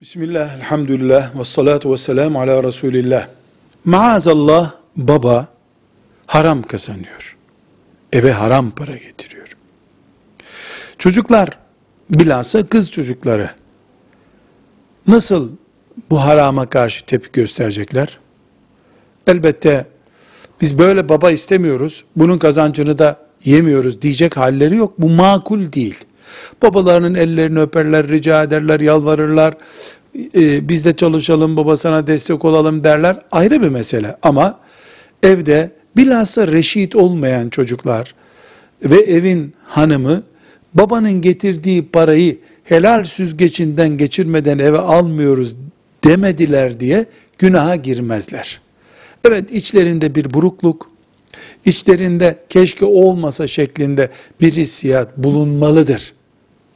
Bismillah, elhamdülillah, ve salatu ve selamu ala Resulillah. Maazallah baba haram kazanıyor. Eve haram para getiriyor. Çocuklar, bilhassa kız çocukları nasıl bu harama karşı tepki gösterecekler? Elbette biz böyle baba istemiyoruz, bunun kazancını da yemiyoruz diyecek halleri yok. Bu makul değil. Babalarının ellerini öperler, rica ederler, yalvarırlar. Ee, biz de çalışalım, baba sana destek olalım derler. Ayrı bir mesele. Ama evde bilhassa reşit olmayan çocuklar ve evin hanımı babanın getirdiği parayı helal süzgecinden geçirmeden eve almıyoruz demediler diye günaha girmezler. Evet içlerinde bir burukluk, içlerinde keşke olmasa şeklinde bir hissiyat bulunmalıdır.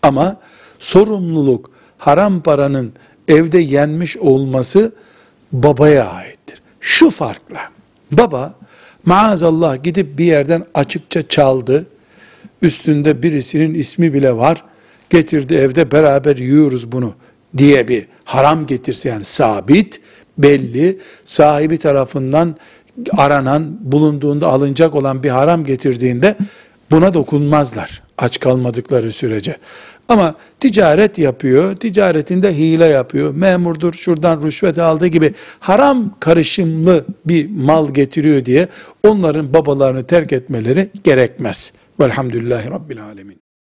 Ama sorumluluk haram paranın evde yenmiş olması babaya aittir. Şu farkla baba maazallah gidip bir yerden açıkça çaldı. Üstünde birisinin ismi bile var. Getirdi evde beraber yiyoruz bunu diye bir haram getirse yani sabit, belli, sahibi tarafından aranan, bulunduğunda alınacak olan bir haram getirdiğinde buna dokunmazlar aç kalmadıkları sürece. Ama ticaret yapıyor, ticaretinde hile yapıyor, memurdur şuradan rüşvet aldığı gibi haram karışımlı bir mal getiriyor diye onların babalarını terk etmeleri gerekmez. Velhamdülillahi Rabbil Alemin.